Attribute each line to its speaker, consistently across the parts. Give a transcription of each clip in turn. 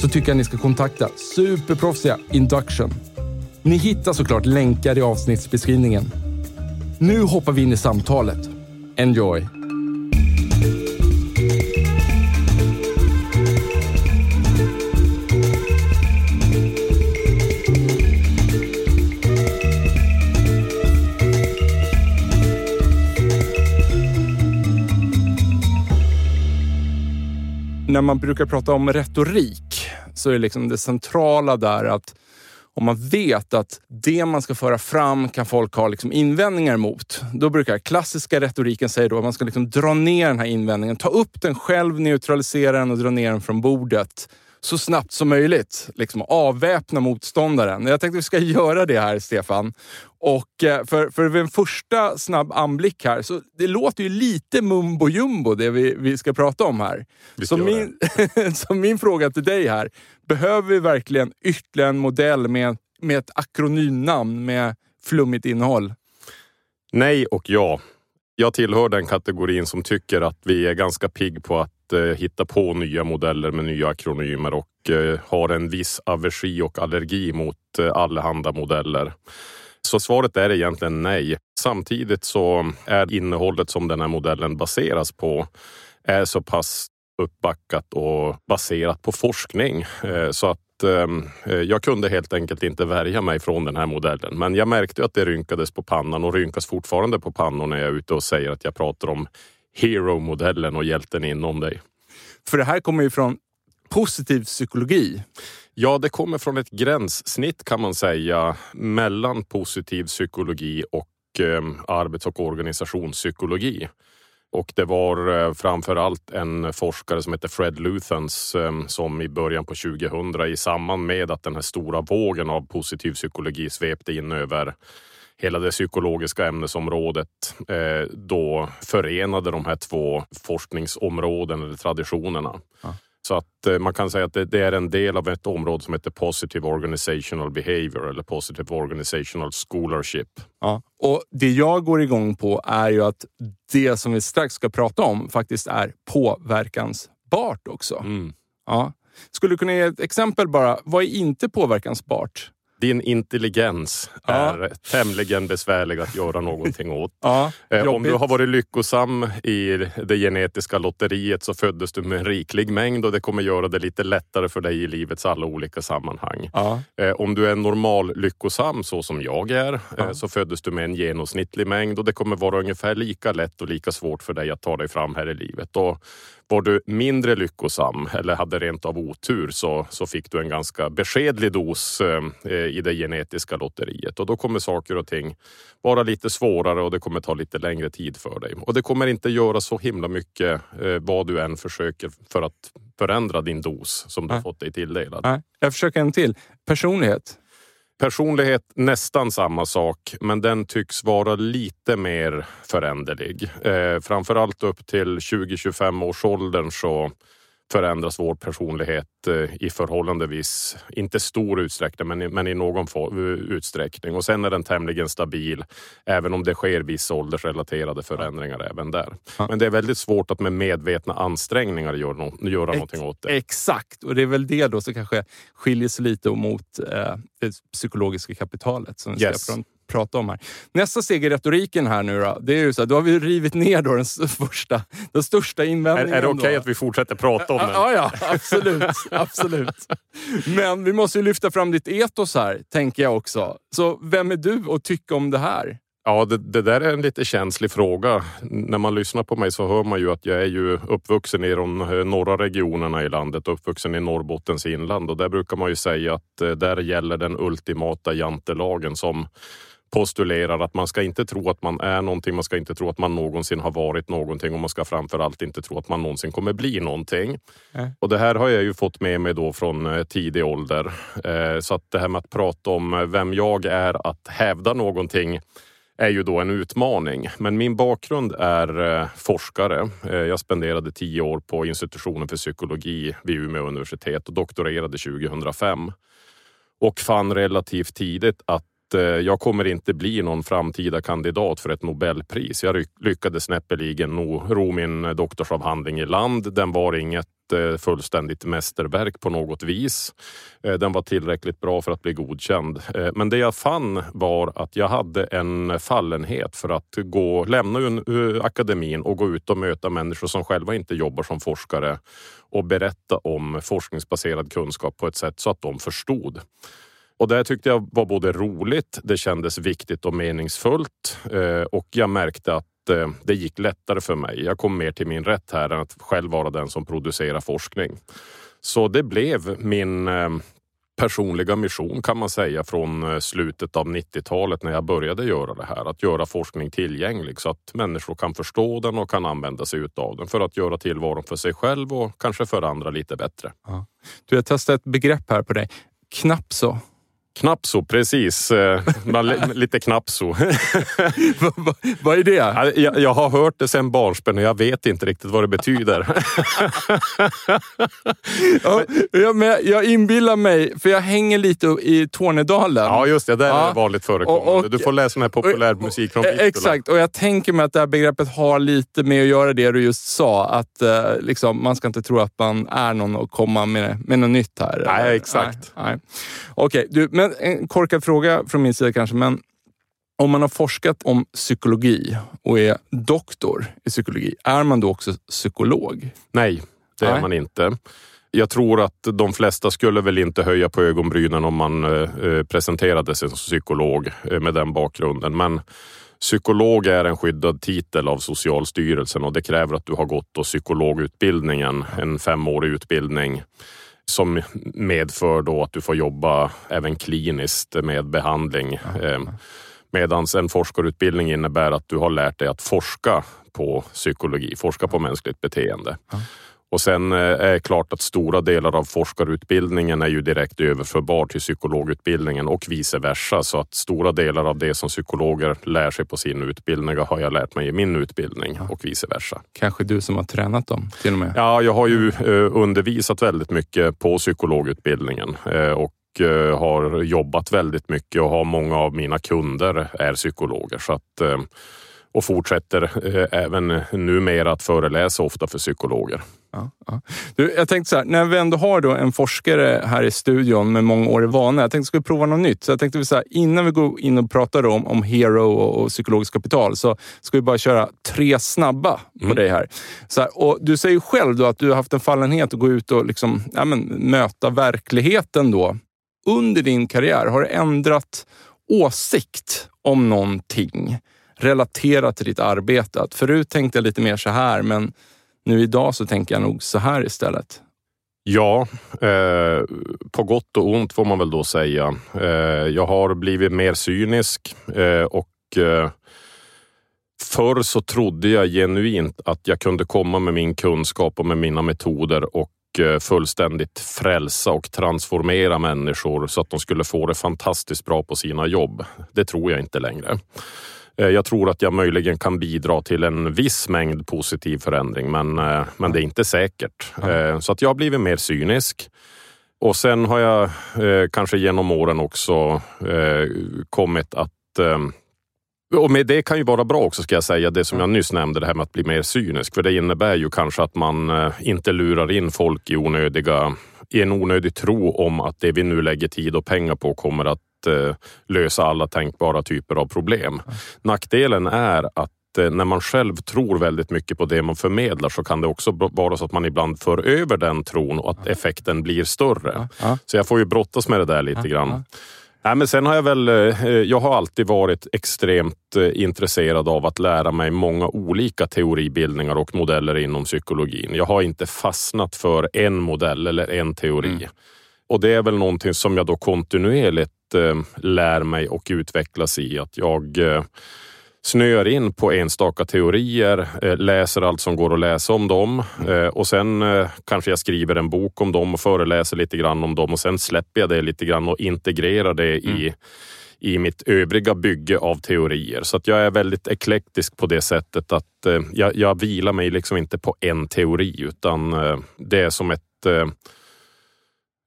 Speaker 1: så tycker jag ni ska kontakta superproffsiga Induction. Ni hittar såklart länkar i avsnittsbeskrivningen. Nu hoppar vi in i samtalet. Enjoy! När man brukar prata om retorik så är liksom det centrala där att om man vet att det man ska föra fram kan folk ha liksom invändningar mot. Då brukar klassiska retoriken säga då att man ska liksom dra ner den här invändningen, ta upp den själv, neutralisera den och dra ner den från bordet så snabbt som möjligt. Liksom avväpna motståndaren. Jag tänkte att vi ska göra det här, Stefan. Och eh, för, för en första snabb anblick här, så det låter ju lite mumbo jumbo det vi, vi ska prata om här. Så min, så min fråga till dig här, behöver vi verkligen ytterligare en modell med, med ett akronymnamn med flummigt innehåll?
Speaker 2: Nej och ja. Jag tillhör den kategorin som tycker att vi är ganska pigg på att eh, hitta på nya modeller med nya akronymer och eh, har en viss aversi och allergi mot eh, allehanda modeller. Så svaret är egentligen nej. Samtidigt så är innehållet som den här modellen baseras på är så pass uppbackat och baserat på forskning eh, så att ehm, eh, jag kunde helt enkelt inte värja mig från den här modellen. Men jag märkte att det rynkades på pannan och rynkas fortfarande på pannan när jag är ute och säger att jag pratar om Hero-modellen och hjälten inom dig.
Speaker 1: För det här kommer ju från positiv psykologi.
Speaker 2: Ja, det kommer från ett gränssnitt kan man säga mellan positiv psykologi och eh, arbets och organisationspsykologi. Och det var eh, framför allt en forskare som heter Fred Luthans eh, som i början på 2000 i samband med att den här stora vågen av positiv psykologi svepte in över hela det psykologiska ämnesområdet eh, då förenade de här två forskningsområden eller traditionerna. Ja. Så att eh, man kan säga att det, det, är en del av ett område som heter Positive Organizational Behavior eller Positive Organizational Scholarship.
Speaker 1: Ja. Och Det jag går igång på är ju att det som vi strax ska prata om faktiskt är påverkansbart också. Mm. Ja. Skulle du kunna ge ett exempel bara? Vad är inte påverkansbart?
Speaker 2: Din intelligens ja. är tämligen besvärlig att göra någonting åt. Ja, eh, Om du har varit lyckosam i det genetiska lotteriet så föddes du med en riklig mängd och det kommer göra det lite lättare för dig i livets alla olika sammanhang. Ja. Eh, om du är normal lyckosam så som jag är eh, så föddes du med en genomsnittlig mängd och det kommer vara ungefär lika lätt och lika svårt för dig att ta dig fram här i livet. Och var du mindre lyckosam eller hade rent av otur så, så fick du en ganska beskedlig dos eh, i det genetiska lotteriet och då kommer saker och ting vara lite svårare och det kommer ta lite längre tid för dig. Och det kommer inte göra så himla mycket eh, vad du än försöker för att förändra din dos som du Nej. fått dig tilldelad.
Speaker 1: Nej. Jag försöker en till. Personlighet.
Speaker 2: Personlighet nästan samma sak, men den tycks vara lite mer föränderlig. Eh, framförallt upp till 20-25 års åldern så förändras vår personlighet eh, i förhållandevis, inte stor utsträckning, men i, men i någon utsträckning. Och sen är den tämligen stabil, även om det sker vissa åldersrelaterade förändringar ja. även där. Ja. Men det är väldigt svårt att med medvetna ansträngningar göra, no göra Ex någonting åt det.
Speaker 1: Exakt, och det är väl det då som kanske skiljer sig lite mot eh, det psykologiska kapitalet som vi yes. ska prata om här. Nästa steg i retoriken här nu då, det är ju så här, då har vi rivit ner då den, första, den största invändningen.
Speaker 2: Är, är det okej okay att vi fortsätter prata om den?
Speaker 1: Ja, ja absolut. absolut. Men vi måste ju lyfta fram ditt etos här, tänker jag också. Så vem är du att tycka om det här?
Speaker 2: Ja, det, det, där är en lite känslig fråga. När man lyssnar på mig så hör man ju att jag är ju uppvuxen i de eh, norra regionerna i landet, uppvuxen i Norrbottens inland och där brukar man ju säga att eh, där gäller den ultimata jantelagen som postulerar att man ska inte tro att man är någonting, man ska inte tro att man någonsin har varit någonting och man ska framförallt inte tro att man någonsin kommer bli någonting. Mm. Och det här har jag ju fått med mig då från eh, tidig ålder. Så att det här med att prata om vem jag är, att hävda någonting är ju då en utmaning. Men min bakgrund är eh, forskare. Eh, jag spenderade tio år på institutionen för psykologi vid Umeå universitet och doktorerade 2005. Och fann relativt tidigt att eh, Eh, jag kommer inte bli någon framtida kandidat för ett Nobelpris. Jag lyckades näppeligen ro min eh, doktorsavhandling i land. Den var inget Eh, fullständigt mästerverk på något vis. Eh, den var tillräckligt bra för att bli godkänd. Eh, men det jag fann var att jag hade en fallenhet för att gå, lämna akademin och gå ut och möta människor som själva inte jobbar som forskare och berätta om forskningsbaserad kunskap på ett sätt så att de förstod. Och det tyckte jag var både roligt, det kändes viktigt och meningsfullt eh, och jag märkte att eh, det gick lättare för mig. Jag kom mer till min rätt här än att själv vara den som producerar forskning. Så det blev min eh, personliga mission kan man säga från slutet av 90-talet när jag började göra det här. Att göra forskning tillgänglig så att människor kan förstå den och kan använda sig av den för att göra tillvaron för sig själv och kanske för andra lite bättre. Ja.
Speaker 1: Du, jag testar ett begrepp här på dig. Knapso.
Speaker 2: Knapso, precis. Eh, lite knapso.
Speaker 1: vad är det?
Speaker 2: Jag, jag, har hört det sen barnsben och jag vet inte riktigt vad det betyder.
Speaker 1: ja, men jag inbillar mig, för jag hänger lite i Tornedalen.
Speaker 2: Ja, just det. Där ja. är det vanligt förekommande. Och, och, du får läsa sån här populär musik från Vittula.
Speaker 1: Exakt, och jag tänker mig att det här begreppet har lite med att göra det du just sa. Att eh, liksom, man ska inte tro att man är någon och komma med, med något nytt här.
Speaker 2: Nej, exakt.
Speaker 1: Nej, nej. Okej, du, men en korkad fråga från min sida kanske, men om man har forskat om psykologi och är doktor i psykologi, är man då också psykolog?
Speaker 2: Nej, det är Nej. man inte. Jag tror att de flesta skulle väl inte höja på ögonbrynen om man eh, presenterade sig som psykolog eh, med den bakgrunden. Men psykolog är en skyddad titel av Socialstyrelsen och det kräver att du har gått psykologutbildningen, en femårig utbildning som medför då att du får jobba även kliniskt med behandling. Mm. Medan en forskarutbildning innebär att du har lärt dig att forska på psykologi, forska på mänskligt beteende. Mm. Och sen eh, är det klart att stora delar av forskarutbildningen är ju direkt överförbar till psykologutbildningen och vice versa. Så att stora delar av det som psykologer lär sig på sin utbildning har jag lärt mig i min utbildning och vice versa.
Speaker 1: Kanske du som har tränat dem till och med?
Speaker 2: Ja, jag har ju eh, undervisat väldigt mycket på psykologutbildningen eh, och har jobbat väldigt mycket och har många av mina kunder är psykologer. Så att och fortsätter eh, även numera att föreläsa ofta för psykologer.
Speaker 1: Ja, ja. Du, jag tänkte så här, när vi ändå har då en forskare här i studion med många år i vana, jag tänkte att vi skulle prova något nytt. Så jag tänkte så här, innan vi går in och pratar om, om Hero och, och psykologiskt kapital så ska vi bara köra tre snabba på mm. dig här. Så här, och Du säger själv att du har haft en fallenhet att gå ut och liksom, ja, men, möta verkligheten. då. Under din karriär, har du ändrat åsikt om någonting? Relatera till ditt arbete. Att förut tänkte jag lite mer så här, men nu idag så tänker jag nog så här istället.
Speaker 2: Ja, eh, på gott och ont får man väl då säga. Eh, jag har blivit mer cynisk eh, och eh, förr så trodde jag genuint att jag kunde komma med min kunskap och med mina metoder och eh, fullständigt frälsa och transformera människor så att de skulle få det fantastiskt bra på sina jobb. Det tror jag inte längre. Eh, jag tror att jag möjligen kan bidra till en viss mängd positiv förändring, men, eh, men det är inte säkert. Mm. Så att jag har blivit mer cynisk. Och sen har jag kanske genom åren också kommit att och med det kan ju vara bra också ska jag säga, det som jag nyss nämnde, det här med att bli mer cynisk. För det innebär ju kanske att man inte lurar in folk i, onödiga, i en onödig tro om att det vi nu lägger tid och pengar på kommer att lösa alla tänkbara typer av problem. Nackdelen är att när man själv tror väldigt mycket på det man förmedlar så kan det också vara så att man ibland för över den tron och att effekten blir större. Så jag får ju brottas med det där lite grann. Nej, men sen har jag väl, eh, jag har alltid varit extremt eh, intresserad av att lära mig många olika teoribildningar och modeller inom psykologin. Jag har inte fastnat för en modell eller en teori. Mm. Och det är väl någonting som jag då kontinuerligt eh, lär mig och utvecklas i. Att jag snöar in på enstaka teorier, eh, läser allt som går att läsa om dem eh, och sen eh, kanske jag skriver en bok om dem och föreläser lite grann om dem och sen släpper jag det lite grann och integrerar det mm. i i mitt övriga bygge av teorier. Så att jag är väldigt eklektisk på det sättet att jag, jag vilar mig liksom inte på en teori utan det är som ett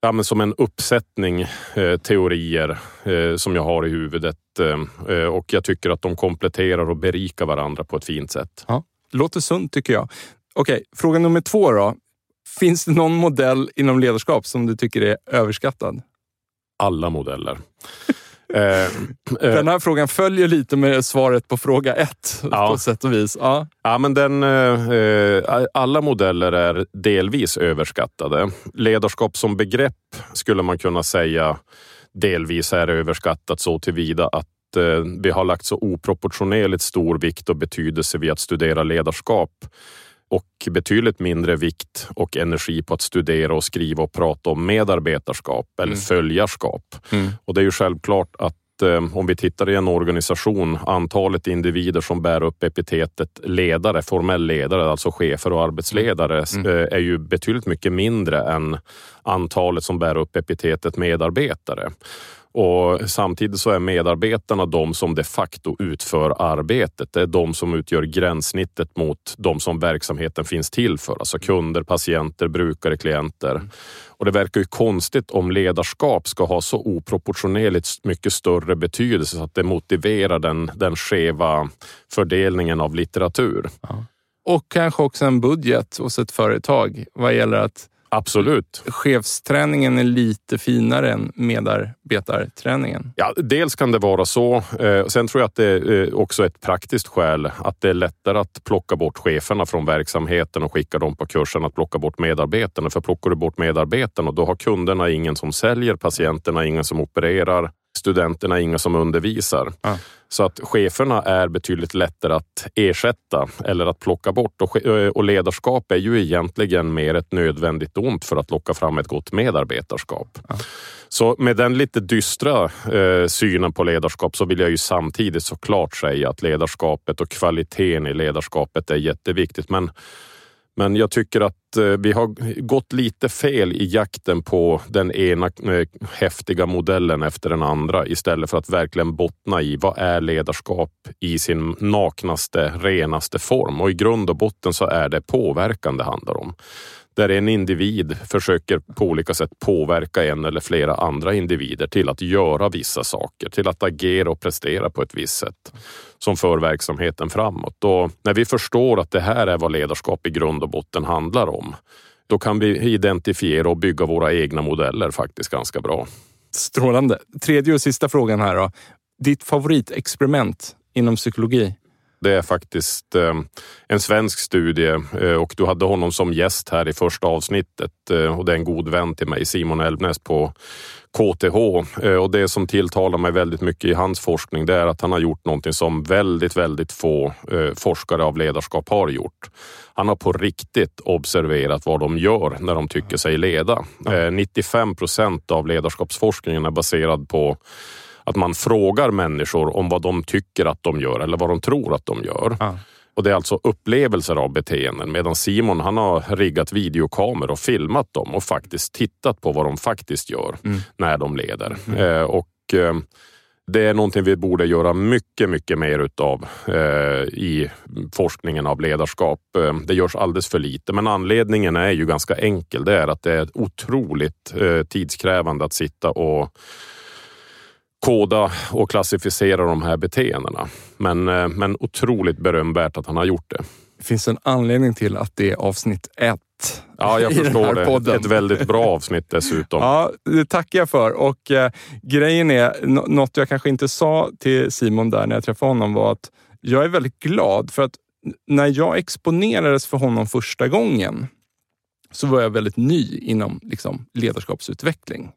Speaker 2: ja, men som en uppsättning eh, teorier eh, som jag har i huvudet eh, eh, och jag tycker att de kompletterar och berikar varandra på ett fint sätt.
Speaker 1: Ja, låter sunt tycker jag. Okej, fråga nummer två då. Finns det någon modell inom ledarskap som du tycker är överskattad?
Speaker 2: Alla modeller.
Speaker 1: Eh, eh, den här frågan följer lite med svaret på fråga ett ja. på sätt och vis. Ja,
Speaker 2: ja men den, eh, alla modeller är delvis överskattade. Ledarskap som begrepp skulle man kunna säga delvis är överskattat så tillvida att vi har lagt så oproportionerligt stor vikt och betydelse vid att studera ledarskap och betydligt mindre vikt och energi på att studera och skriva och prata om medarbetarskap eller mm. följarskap. Mm. Och det är ju självklart att eh, om vi tittar i en organisation, antalet individer som bär upp epitetet ledare, formell ledare, alltså chefer och arbetsledare, mm. mm. Eh, är ju betydligt mycket mindre än antalet som bär upp epitetet medarbetare. Och samtidigt så är medarbetarna de som de facto utför arbetet. Det är de som utgör gränssnittet mot de som verksamheten finns till för. Alltså kunder, patienter, brukare, klienter. Och det verkar ju konstigt om ledarskap ska ha så oproportionerligt mycket större betydelse så att det motiverar den, den skeva fördelningen av litteratur. Ja.
Speaker 1: Och kanske också en budget hos ett företag vad gäller att
Speaker 2: Absolut.
Speaker 1: Chefsträningen är lite finare än medarbetarträningen.
Speaker 2: Ja, dels kan det vara så. Eh, sen tror jag att det är också ett praktiskt skäl att det är lättare att plocka bort cheferna från verksamheten och skicka dem på kursen att plocka bort medarbetarna. För plockar du bort medarbetarna då har kunderna ingen som säljer, patienterna ingen som opererar studenterna inga som undervisar. Ja. Så att cheferna är betydligt lättare att ersätta eller att plocka bort. Och ledarskap är ju egentligen mer ett nödvändigt ont för att locka fram ett gott medarbetarskap. Ja. Så med den lite dystra eh, synen på ledarskap så vill jag ju samtidigt såklart säga att ledarskapet och kvaliteten i ledarskapet är jätteviktigt. Men men jag tycker att eh, vi har gått lite fel i jakten på den ena eh, häftiga modellen efter den andra istället för att verkligen bottna i vad är ledarskap i sin naknaste, renaste form. Och i grund och botten så är det påverkan det handlar om där en individ försöker på olika sätt påverka en eller flera andra individer till att göra vissa saker, till att agera och prestera på ett visst sätt som för verksamheten framåt. Och när vi förstår att det här är vad ledarskap i grund och botten handlar om, då kan vi identifiera och bygga våra egna modeller faktiskt ganska bra.
Speaker 1: Strålande. Tredje och sista frågan här då. Ditt favoritexperiment inom psykologi?
Speaker 2: Det är faktiskt eh, en svensk studie eh, och du hade honom som gäst här i första avsnittet eh, och det är en god vän till mig, Simon Elvnäs på KTH och det som tilltalar mig väldigt mycket i hans forskning det är att han har gjort någonting som väldigt, väldigt få forskare av ledarskap har gjort. Han har på riktigt observerat vad de gör när de tycker sig leda. 95 procent av ledarskapsforskningen är baserad på att man frågar människor om vad de tycker att de gör eller vad de tror att de gör. Ah. Och Det är alltså upplevelser av beteenden medan Simon han har riggat videokameror och filmat dem och faktiskt tittat på vad de faktiskt gör mm. när de leder. Mm. Eh, och eh, det är någonting vi borde göra mycket, mycket mer utav eh, i forskningen av ledarskap. Eh, det görs alldeles för lite, men anledningen är ju ganska enkel. Det är att det är otroligt eh, tidskrävande att sitta och koda och klassificera de här beteendena. Men, eh, men otroligt berömvärt att han har gjort det.
Speaker 1: Det finns en anledning till att det är avsnitt ett
Speaker 2: Ja, jag förstår det. Podden. Ett väldigt bra avsnitt dessutom.
Speaker 1: Ja, det tackar jag för. Och eh, grejen är, något jag kanske inte sa till Simon där när jag träffade honom var att jag är väldigt glad för att när jag exponerades för honom första gången så var jag väldigt ny inom liksom, ledarskapsutveckling.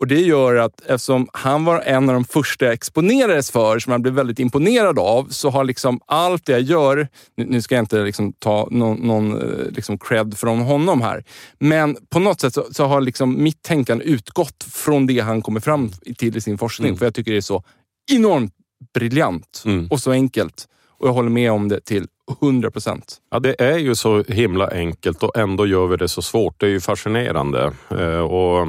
Speaker 1: Och Det gör att eftersom han var en av de första jag exponerades för, som jag blev väldigt imponerad av, så har liksom allt det jag gör... Nu ska jag inte liksom ta någon, någon eh, liksom cred från honom här, men på något sätt så, så har liksom mitt tänkande utgått från det han kommer fram till i sin forskning. Mm. För jag tycker det är så enormt briljant mm. och så enkelt. Och jag håller med om det till 100 procent.
Speaker 2: Ja, det är ju så himla enkelt och ändå gör vi det så svårt. Det är ju fascinerande. Eh, och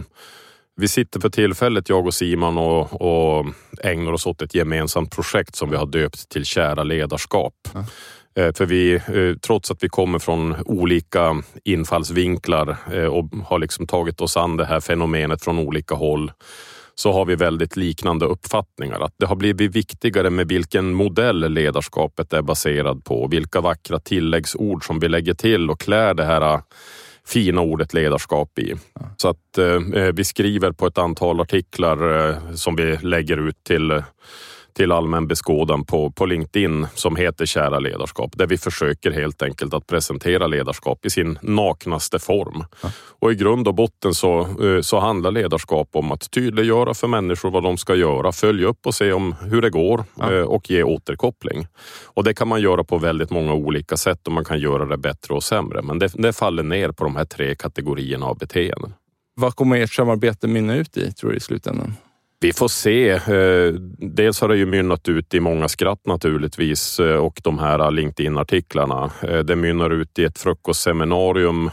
Speaker 2: vi sitter för tillfället, jag och Simon, och, och ägnar oss åt ett gemensamt projekt som vi har döpt till Kära ledarskap. Ja. Eh, för vi, eh, trots att vi kommer från olika infallsvinklar och har liksom tagit oss an det här fenomenet från olika håll så har vi väldigt liknande uppfattningar. Att det har blivit viktigare med vilken modell ledarskapet är baserad på, vilka vackra tilläggsord som vi lägger till och klär det här fina ordet ledarskap i. Så att eh, eh, vi skriver på ett antal artiklar eh, som vi lägger ut till eh, till allmän beskådan på, på LinkedIn som heter Kära ledarskap, där vi försöker helt enkelt att presentera ledarskap i sin naknaste form. Ja. Och i grund och botten så, eh, så handlar ledarskap om att tydliggöra för människor vad de ska göra, följa upp och se om hur det går ja. Eh, och ge återkoppling. Och det kan man göra på väldigt många olika sätt och man kan göra det bättre och sämre. Men det, det faller ner på de här tre kategorierna av beteenden.
Speaker 1: Vad kommer ert samarbete mynna ut i, tror du, i slutändan?
Speaker 2: Vi får se. Eh, dels har det ju mynnat ut i många skratt naturligtvis eh, och de här LinkedIn-artiklarna. Eh, det mynnar ut i ett frukostseminarium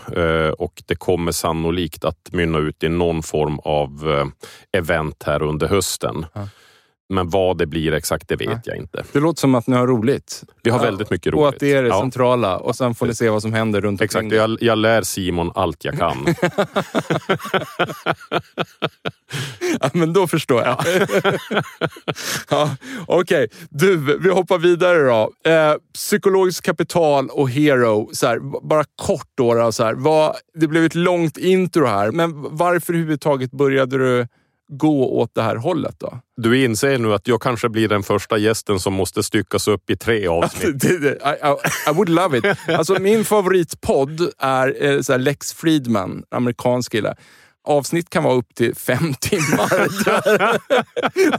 Speaker 2: och det kommer sannolikt att mynna ut i någon form av event här under hösten. Ja. Men vad det blir exakt, det vet ja. jag inte.
Speaker 1: Det låter som att ni har roligt.
Speaker 2: Vi har ja. väldigt mycket roligt.
Speaker 1: Och att det är det ja. centrala. Och sen får ni se vad som händer runt
Speaker 2: omkring. Exakt, jag, jag lär Simon allt jag kan.
Speaker 1: ja, men då förstår jag. ja, Okej, okay. du, vi hoppar vidare då. Eh, psykologiskt kapital och hero. Så här, bara kort då. då så här, vad, det blev ett långt intro här, men varför överhuvudtaget började du gå åt det här hållet då?
Speaker 2: Du inser nu att jag kanske blir den första gästen som måste styckas upp i tre avsnitt. I,
Speaker 1: I, would love it. Alltså, min favoritpodd är eh, så Lex Friedman, amerikansk kille avsnitt kan vara upp till fem timmar.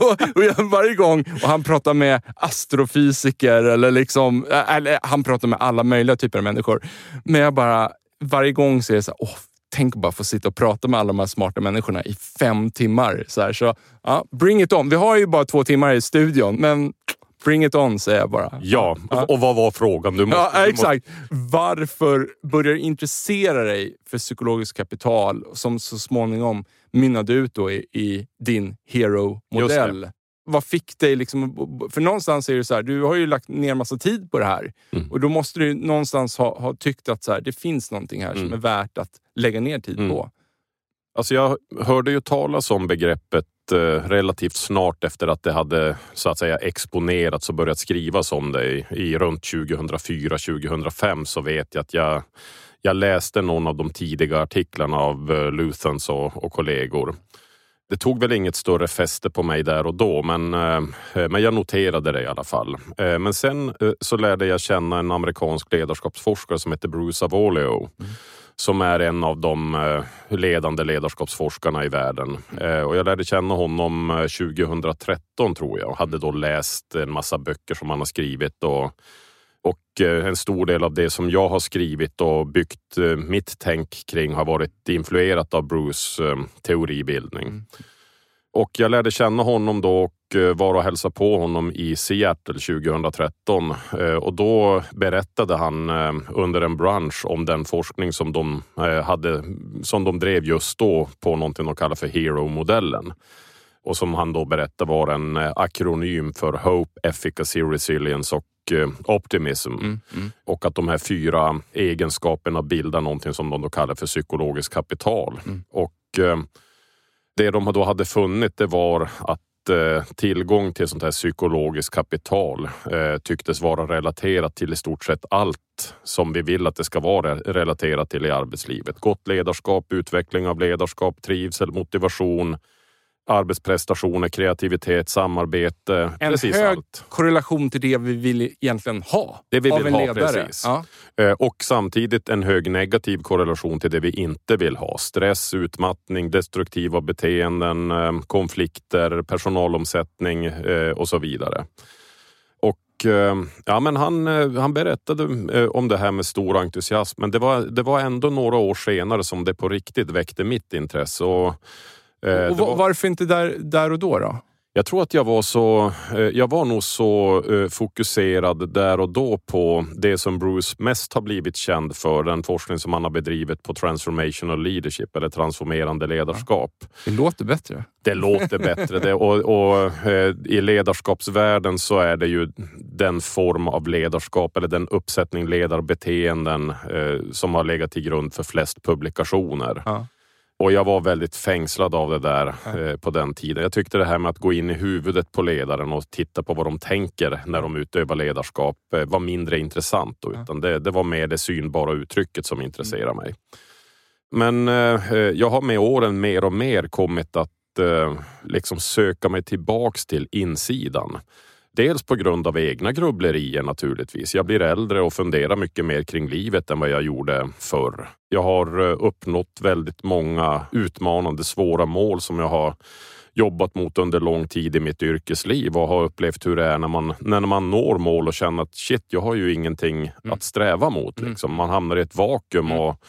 Speaker 1: och, och jag, varje gång, och han pratar med astrofysiker eller liksom, eller han pratar med alla möjliga typer av människor. Men jag bara, varje gång så är det så här, åh, tänk bara få sitta och prata med alla de här smarta människorna i fem timmar. Så, här, så ja, bring it on. Vi har ju bara två timmar i studion, men bring it on säger jag bara.
Speaker 2: Ja, ja. och vad var frågan? Du
Speaker 1: måste, ja, exakt. Måste... Varför började du intressera dig för psykologiskt kapital som så småningom mynnade ut då i, i din hero-modell? Vad fick dig liksom... För någonstans är det så här, du har ju lagt ner massa tid på det här. Mm. Och då måste du någonstans ha, ha tyckt att så här, det finns någonting här mm. som är värt att lägga ner tid mm. på.
Speaker 2: Alltså jag hörde ju talas om begreppet eh, relativt snart efter att det hade så att säga exponerats och börjat skrivas om det i, i runt 2004-2005 så vet jag att jag, jag läste någon av de tidiga artiklarna av uh, Luthans och, och kollegor det tog väl inget större fäste på mig där och då, men, eh, men jag noterade det i alla fall. Eh, men sen eh, så lärde jag känna en amerikansk ledarskapsforskare som heter Bruce Avolio. Mm. som är en av de ledande ledarskapsforskarna i världen. Och jag lärde känna honom 2013 tror jag och hade då läst en massa böcker som han har skrivit och och eh, en stor del av det som jag har skrivit och byggt eh, mitt tänk kring har varit influerat av Bruce eh, teoribildning. Mm. Och jag lärde känna honom då och var och hälsade på honom i Seattle 2013. Och då berättade han under en brunch om den forskning som de, hade, som de drev just då på någonting de kallar för Hero-modellen. Och som han då berättade var en akronym för Hope, Efficacy, Resilience och optimism. Mm, mm. Och att de här fyra egenskaperna bildar någonting som de då kallar för psykologiskt kapital. Mm. Och eh, det de då hade funnit det var att eh, tillgång till sånt här psykologiskt kapital eh, tycktes vara relaterat till i stort sett allt som vi vill att det ska vara relaterat till i arbetslivet. Gott ledarskap, utveckling av ledarskap, trivsel, motivation, arbetsprestationer, kreativitet, samarbete.
Speaker 1: En
Speaker 2: precis
Speaker 1: hög
Speaker 2: allt.
Speaker 1: korrelation till det vi vill egentligen ha
Speaker 2: Det vi
Speaker 1: av
Speaker 2: vill
Speaker 1: en
Speaker 2: ha,
Speaker 1: ledare.
Speaker 2: precis.
Speaker 1: Ja.
Speaker 2: Eh, Och samtidigt en hög negativ korrelation till det vi inte vill ha. Stress, utmattning, destruktiva beteenden, eh, konflikter, personalomsättning eh, och så vidare. Och ja, men han, han berättade om det här med stor entusiasm, men det var, det var ändå några år senare som det på riktigt väckte mitt intresse. Och,
Speaker 1: Och
Speaker 2: det
Speaker 1: va-
Speaker 2: var-
Speaker 1: varför inte där, där och då? då?
Speaker 2: jag tror att jag var så, eh, jag var nog så eh, fokuserad där och då på det som Bruce mest har blivit känd för, den forskning som han har bedrivit på transformational leadership eller transformerande ledarskap.
Speaker 1: Det låter bättre.
Speaker 2: Det låter bättre det, och, och eh, i ledarskapsvärlden så är det ju den form av ledarskap eller den uppsättning ledarbeteenden eh, som har legat till grund för flest publikationer.
Speaker 1: Ja.
Speaker 2: Och jag var väldigt fängslad av det där eh, på den tiden. Jag tyckte det här med att gå in i huvudet på ledaren och titta på vad de tänker när de utövar ledarskap eh, var mindre intressant. Då, utan det, det var mer det synbara uttrycket som intresserade mig. Men eh, eh, jag har med åren mer och mer kommit att eh, liksom söka mig tillbaks till insidan. Dels på grund av egna grubblerier naturligtvis. Jag blir äldre och funderar mycket mer kring livet än vad jag gjorde förr. Jag har eh, uppnått väldigt många utmanande, svåra mål som jag har jobbat mot under lång tid i mitt yrkesliv och har upplevt hur det är när man, när man når mål och känner att shit, jag har ju ingenting att sträva mot. Liksom. Man hamnar i ett vakuum och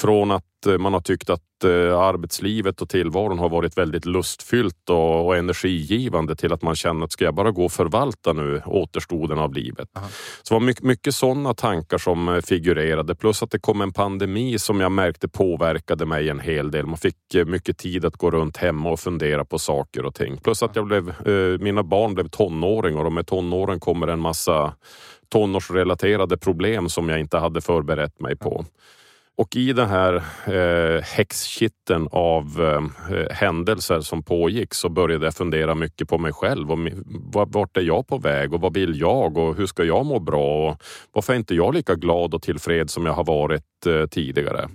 Speaker 2: från att eh, man har tyckt att eh, arbetslivet och tillvaron har varit väldigt lustfyllt och, och energigivande till att man känner att ska jag bara gå och förvalta nu återstoden av livet. Så det var mycket, mycket sådana tankar som eh, figurerade plus att det kom en pandemi som jag märkte påverkade mig en hel del. Man fick mycket tid att gå runt hemma och fundera på saker och ting. Plus att jag blev, mina barn blev tonåringar och med tonåren kommer en massa tonårsrelaterade problem som jag inte hade förberett mig på. Och i den här eh, häxkitten av eh, händelser som pågick så började jag fundera mycket på mig själv. Och vart är jag på väg och vad vill jag och hur ska jag må bra? Och varför är inte jag lika glad och tillfreds som jag har varit eh, tidigare?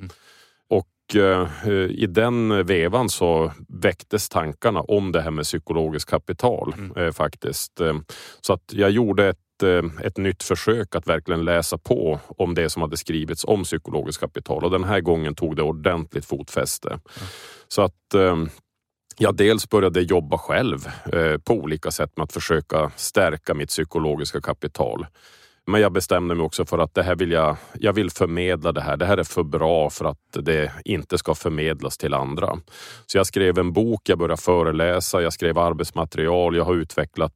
Speaker 2: Och eh, i den vevan så väcktes tankarna om det här med psykologiskt kapital eh, faktiskt. Eh, Så att jag gjorde ett, Eh, ett nytt försök att verkligen läsa på om det som hade skrivits om psykologiskt kapital och den här gången tog det ordentligt fotfäste. Så att eh, jag dels började jobba själv eh, på olika sätt med att försöka stärka mitt psykologiska kapital. Men jag bestämde mig också för att det här vill jag, jag vill förmedla det här. Det här är för bra för att det inte ska förmedlas till andra. Så jag skrev en bok, jag började föreläsa, jag skrev arbetsmaterial, jag har utvecklat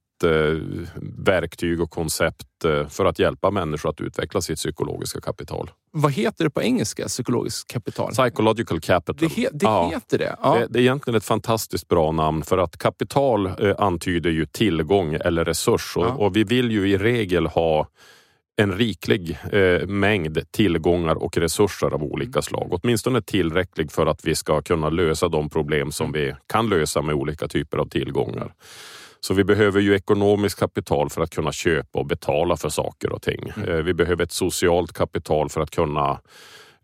Speaker 2: verktyg och koncept eh, för att hjälpa människor att utveckla sitt psykologiska kapital.
Speaker 1: Vad heter det på engelska? Psykologiskt kapital?
Speaker 2: Psychological capital.
Speaker 1: Det, he, det
Speaker 2: Ja.
Speaker 1: heter det? Ja.
Speaker 2: Det, det är egentligen ett fantastiskt bra namn för att kapital eh, antyder ju tillgång eller resurs och,
Speaker 1: Ja.
Speaker 2: och vi vill ju i regel ha en riklig eh, mängd tillgångar och resurser av
Speaker 1: Mm.
Speaker 2: olika slag. Åtminstone tillräcklig för att vi ska kunna lösa de problem som
Speaker 1: Mm.
Speaker 2: vi kan lösa med olika typer av tillgångar. Så vi behöver ju ekonomiskt kapital för att kunna köpa och betala för saker och ting.
Speaker 1: Mm.
Speaker 2: Eh, Vi behöver ett socialt kapital för att kunna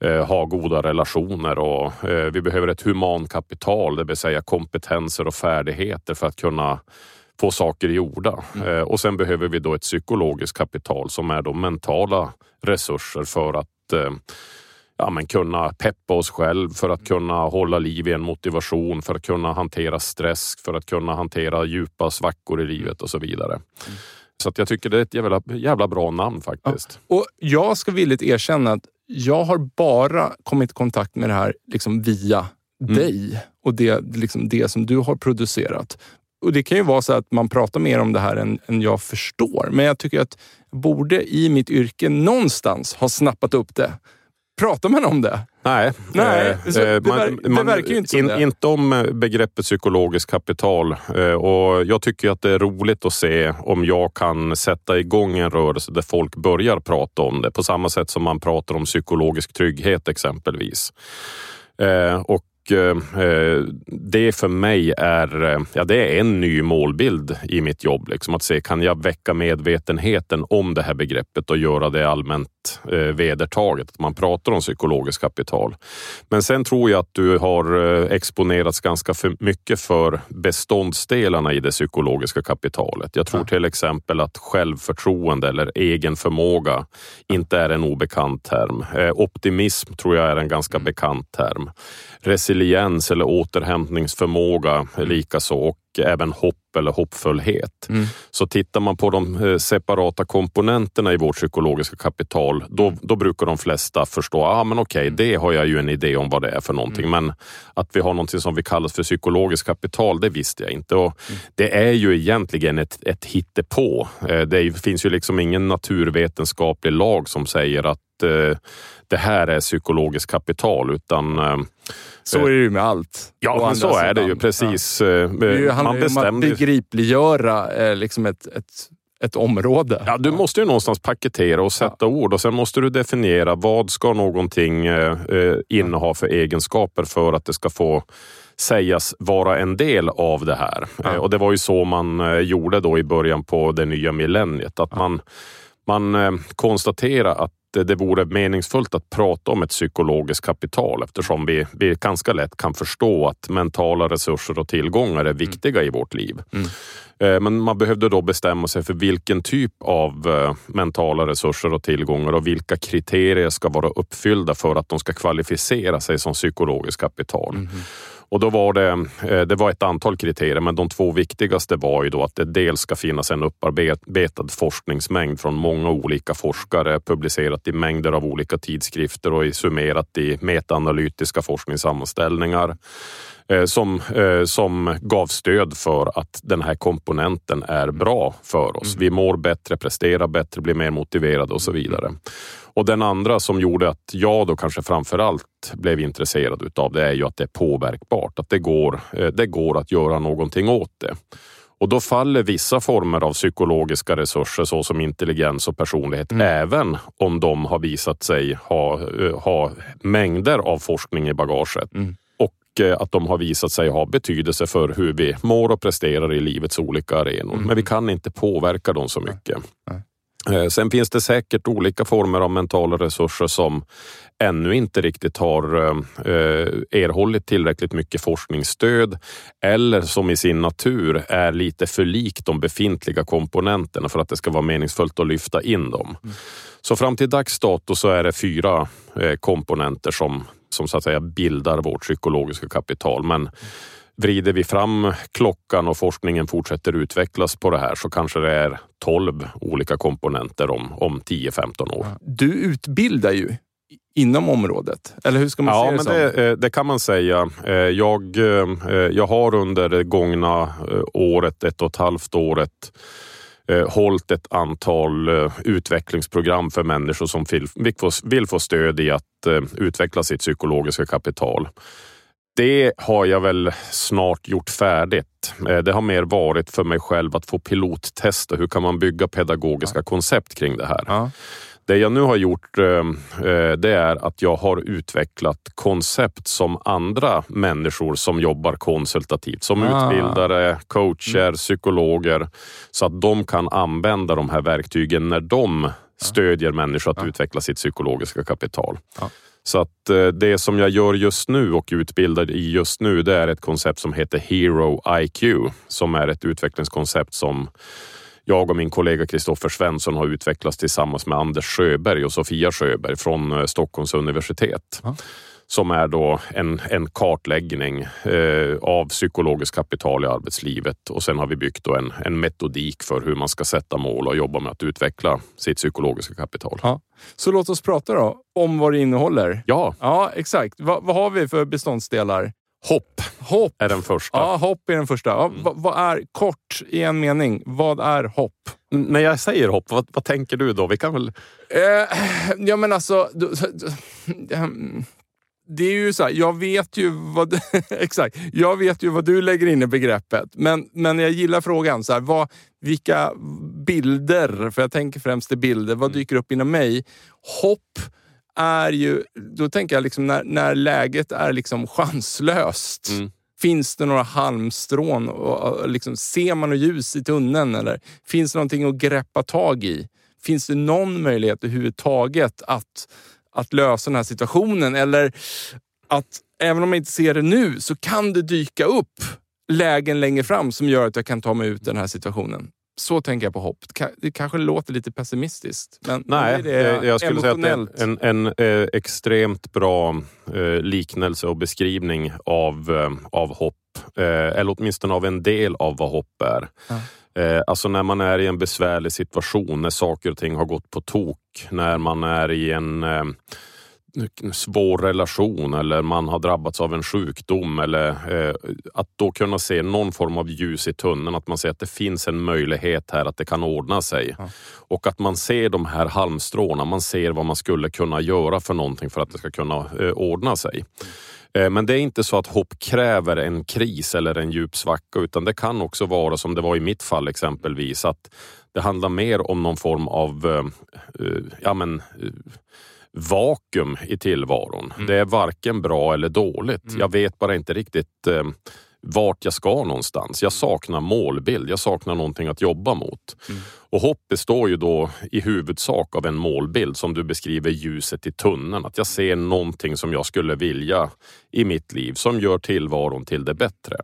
Speaker 2: eh, ha goda relationer och eh, vi behöver ett humankapital, det vill säga kompetenser och färdigheter för att kunna få saker gjorda. Eh, och sen behöver vi då ett psykologiskt kapital som är då mentala resurser för att ja, men kunna peppa oss själv, för att kunna hålla liv i en motivation, för att kunna hantera stress, för att kunna hantera djupa svackor i livet och så vidare. Så att jag tycker det är ett jävla, jävla bra namn faktiskt.
Speaker 1: Och Jag ska villigt erkänna att jag har bara kommit i kontakt med det här liksom via
Speaker 2: Mm.
Speaker 1: dig och det, liksom det som du har producerat. Och Det kan ju vara så att man pratar mer om det här än, än jag förstår. Men jag tycker att jag borde i mitt yrke någonstans ha snappat upp det. Pratar man om det?
Speaker 2: Nej,
Speaker 1: Nej,
Speaker 2: eh,
Speaker 1: så det
Speaker 2: eh,
Speaker 1: ver- det verkar ju inte som det.
Speaker 2: Inte om eh, begreppet psykologiskt kapital. Eh, Och jag tycker att det är roligt att se om jag kan sätta igång en rörelse där folk börjar prata om det. På samma sätt som man pratar om psykologisk trygghet exempelvis. Eh, Och eh, det för mig är, eh, ja, det är en ny målbild i mitt jobb. Liksom, att se, kan jag väcka medvetenheten om det här begreppet och göra det allmänt eh, vedertaget? Att man pratar om psykologiskt kapital. Men sen tror jag att du har eh, exponerats ganska för mycket för beståndsdelarna i det psykologiska kapitalet. Jag tror till exempel att självförtroende eller egen förmåga inte är en obekant term. Eh, optimism tror jag är en ganska mm. bekant term resiliens eller återhämtningsförmåga mm. likaså och även hopp eller hoppfullhet. Mm. Så tittar man på de eh, separata komponenterna i vårt psykologiska kapital, då, då brukar de flesta förstå, ah, men okej, okay, det har jag ju en idé om vad det är för någonting. Mm. Men att vi har någonting som vi kallar för psykologiskt kapital, det visste jag inte. Och mm. Det är ju egentligen ett, ett hittepå. Eh, det finns ju liksom ingen naturvetenskaplig lag som säger att eh, det här är psykologiskt kapital utan
Speaker 1: så är det ju med allt.
Speaker 2: Ja, men så är det ju precis. Ja. Eh,
Speaker 1: det handlar ju om att begripliggöra eh, liksom ett, ett ett område.
Speaker 2: Ja, du måste ju någonstans paketera och sätta ja. ord och sen måste du definiera vad ska någonting eh, inneha för egenskaper för att det ska få sägas vara en del av det här. Ja. Eh, och det var ju så man eh, gjorde då i början på det nya millenniet. Att man, man eh, konstaterar att det vore meningsfullt att prata om ett psykologiskt kapital eftersom vi, vi ganska lätt kan förstå att mentala resurser och tillgångar är viktiga mm. i vårt liv. Mm. Eh, men man behövde då bestämma sig för vilken typ av eh, mentala resurser och tillgångar och vilka kriterier ska vara uppfyllda för att de ska kvalificera sig som psykologiskt kapital. Mm. Och då var det, eh, det var ett antal kriterier, men de två viktigaste var ju då att det dels ska finnas en upparbetad forskningsmängd från många olika forskare, publicerat i mängder av olika tidskrifter och summerat i metaanalytiska forskningssammanställningar som, eh, som gav stöd för att den här komponenten är bra för oss. Mm. Vi mår bättre, presterar bättre, blir mer motiverade och så vidare. Och den andra som gjorde att jag då kanske framför allt blev intresserad utav det är ju att det är påverkbart. Att det går, eh, det går att göra någonting åt det. Och då faller vissa former av psykologiska resurser såsom intelligens och personlighet, mm. även om de har visat sig ha, eh, ha mängder av forskning i bagaget. Mm. Eh, att de har visat sig ha betydelse för hur vi mår och presterar i livets olika arenor. Mm. Men vi kan inte påverka dem så mycket. Nej. Eh, sen finns det säkert olika former av mentala resurser som ännu inte riktigt har eh, erhållit tillräckligt mycket forskningsstöd eller som i sin natur är lite för lik de befintliga komponenterna för att det ska vara meningsfullt att lyfta in dem. Mm. Så fram till dags dato så är det fyra komponenter som, som så att säga bildar vårt psykologiska kapital. Men vrider vi fram klockan och forskningen fortsätter utvecklas på det här så kanske det är 12 olika komponenter om, om 10-15 år.
Speaker 1: Du utbildar ju inom området, eller hur ska man
Speaker 2: ja,
Speaker 1: se det
Speaker 2: men som? Det, eh, det kan man säga. Eh, jag, eh, jag har under det gångna året, ett och ett halvt året hållit ett antal utvecklingsprogram för människor som vill få stöd i att utveckla sitt psykologiska kapital. Det har jag väl snart gjort färdigt. Eh, det har mer varit för mig själv att få pilottesta hur kan man bygga pedagogiska ja. koncept kring det här. Ja. Det jag nu har gjort eh, eh, det är att jag har utvecklat koncept som andra människor som jobbar konsultativt, som ah. utbildare, coacher, mm. psykologer, så att de kan använda de här verktygen när de stödjer människor att utveckla sitt psykologiska kapital. Så att eh, det som jag gör just nu och utbildar i just nu, det är ett koncept som heter Hero IQ, som är ett utvecklingskoncept som jag och min kollega Kristoffer Svensson har utvecklats tillsammans med Anders Sjöberg och Sofia Sjöberg från eh, Stockholms universitet. Ja som är då en, en kartläggning eh, av psykologiskt kapital i arbetslivet och sen har vi byggt en, en metodik för hur man ska sätta mål och jobba med att utveckla sitt psykologiska kapital.
Speaker 1: Ja. Så låt oss prata då om vad det innehåller.
Speaker 2: Ja,
Speaker 1: ja exakt. Va, vad har vi för beståndsdelar?
Speaker 2: Hopp,
Speaker 1: hopp
Speaker 2: är den första.
Speaker 1: Ja, hopp är den första. Ja, mm. vad, vad är, kort i en mening, vad är hopp?
Speaker 2: När jag säger hopp, vad, vad tänker du då? Vi kan väl...
Speaker 1: Eh, ja, men alltså... Du, du, det är ju så här, jag vet ju vad, exakt, jag vet ju vad du lägger in i begreppet. Men, men jag gillar frågan. Så här, vad, vilka bilder, för jag tänker främst i bilder, vad mm. dyker upp inom mig? Hopp är ju, då tänker jag liksom när, när läget är liksom chanslöst. Mm. Finns det några halmstrån? Och, liksom, ser man något ljus i tunneln? Eller finns det någonting att greppa tag i? Finns det någon möjlighet överhuvudtaget att, att lösa den här situationen? Eller att även om man inte ser det nu så kan det dyka upp lägen längre fram som gör att jag kan ta mig ut den här situationen. Så tänker jag på hopp. Det kanske låter lite pessimistiskt. Men
Speaker 2: Nej, det jag skulle säga att en, en, en eh, extremt bra eh, liknelse och beskrivning av, eh, av hopp. Eh, eller åtminstone av en del av vad hopp är. Ja. Eh, alltså när man är i en besvärlig situation, när saker och ting har gått på tok, när man är i en eh, svår relation eller man har drabbats av en sjukdom eller eh, att då kunna se någon form av ljus i tunneln, att man ser att det finns en möjlighet här att det kan ordna sig. Ja. Och att man ser de här halmstråna, man ser vad man skulle kunna göra för någonting för att det ska kunna eh, ordna sig. Eh, men det är inte så att hopp kräver en kris eller en djup svacka utan det kan också vara som det var i mitt fall exempelvis att det handlar mer om någon form av eh, eh, ja, men, vakuum i tillvaron. Mm. Det är varken bra eller dåligt. Mm. Jag vet bara inte riktigt eh, vart jag ska någonstans. Jag saknar målbild, jag saknar någonting att jobba mot. Mm. Och hopp består ju då i huvudsak av en målbild som du beskriver ljuset i tunneln. Att jag ser någonting som jag skulle vilja i mitt liv som gör tillvaron till det bättre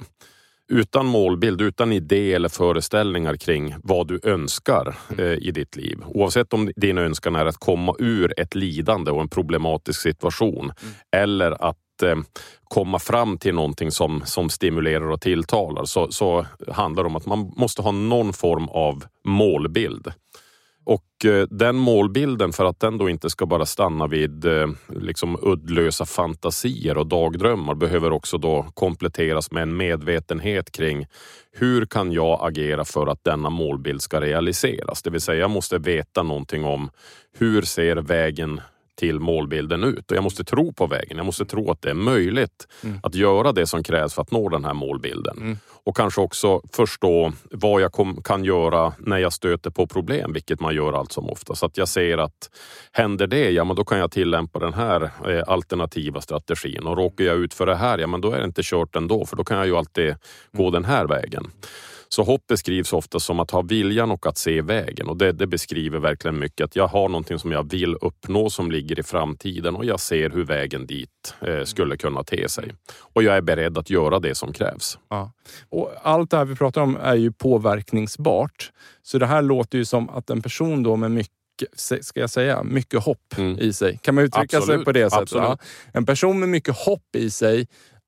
Speaker 2: utan målbild, utan idé eller föreställningar kring vad du önskar eh, i ditt liv. Oavsett om din önskan är att komma ur ett lidande och en problematisk situation mm. eller att eh, komma fram till någonting som, som stimulerar och tilltalar så, så handlar det om att man måste ha någon form av målbild. Och eh, den målbilden, för att den då inte ska bara stanna vid eh, liksom uddlösa fantasier och dagdrömmar, behöver också då kompletteras med en medvetenhet kring hur kan jag agera för att denna målbild ska realiseras? Det vill säga, jag måste veta någonting om hur ser vägen till målbilden ut. Och jag måste tro på vägen. Jag måste tro att det är möjligt mm. att göra det som krävs för att nå den här målbilden. Mm. Och kanske också förstå vad jag kom, kan göra när jag stöter på problem, vilket man gör allt som ofta. Så att jag ser att händer det, ja men då kan jag tillämpa den här eh, alternativa strategin. Och råkar jag ut för det här, ja men då är det inte kört ändå, för då kan jag ju alltid gå den här vägen. Så hopp beskrivs ofta som att ha viljan och att se vägen och det, det, beskriver verkligen mycket att jag har någonting som jag vill uppnå som ligger i framtiden och jag ser hur vägen dit eh, skulle kunna te sig. Och jag är beredd att göra det som krävs.
Speaker 1: Ja. Och allt det här vi pratar om är ju påverkningsbart. Så det här låter ju som att en person då med mycket ska jag säga, mycket hopp mm. i sig. Kan man uttrycka Absolut. sig på det sättet? Ja. En person med mycket hopp i sig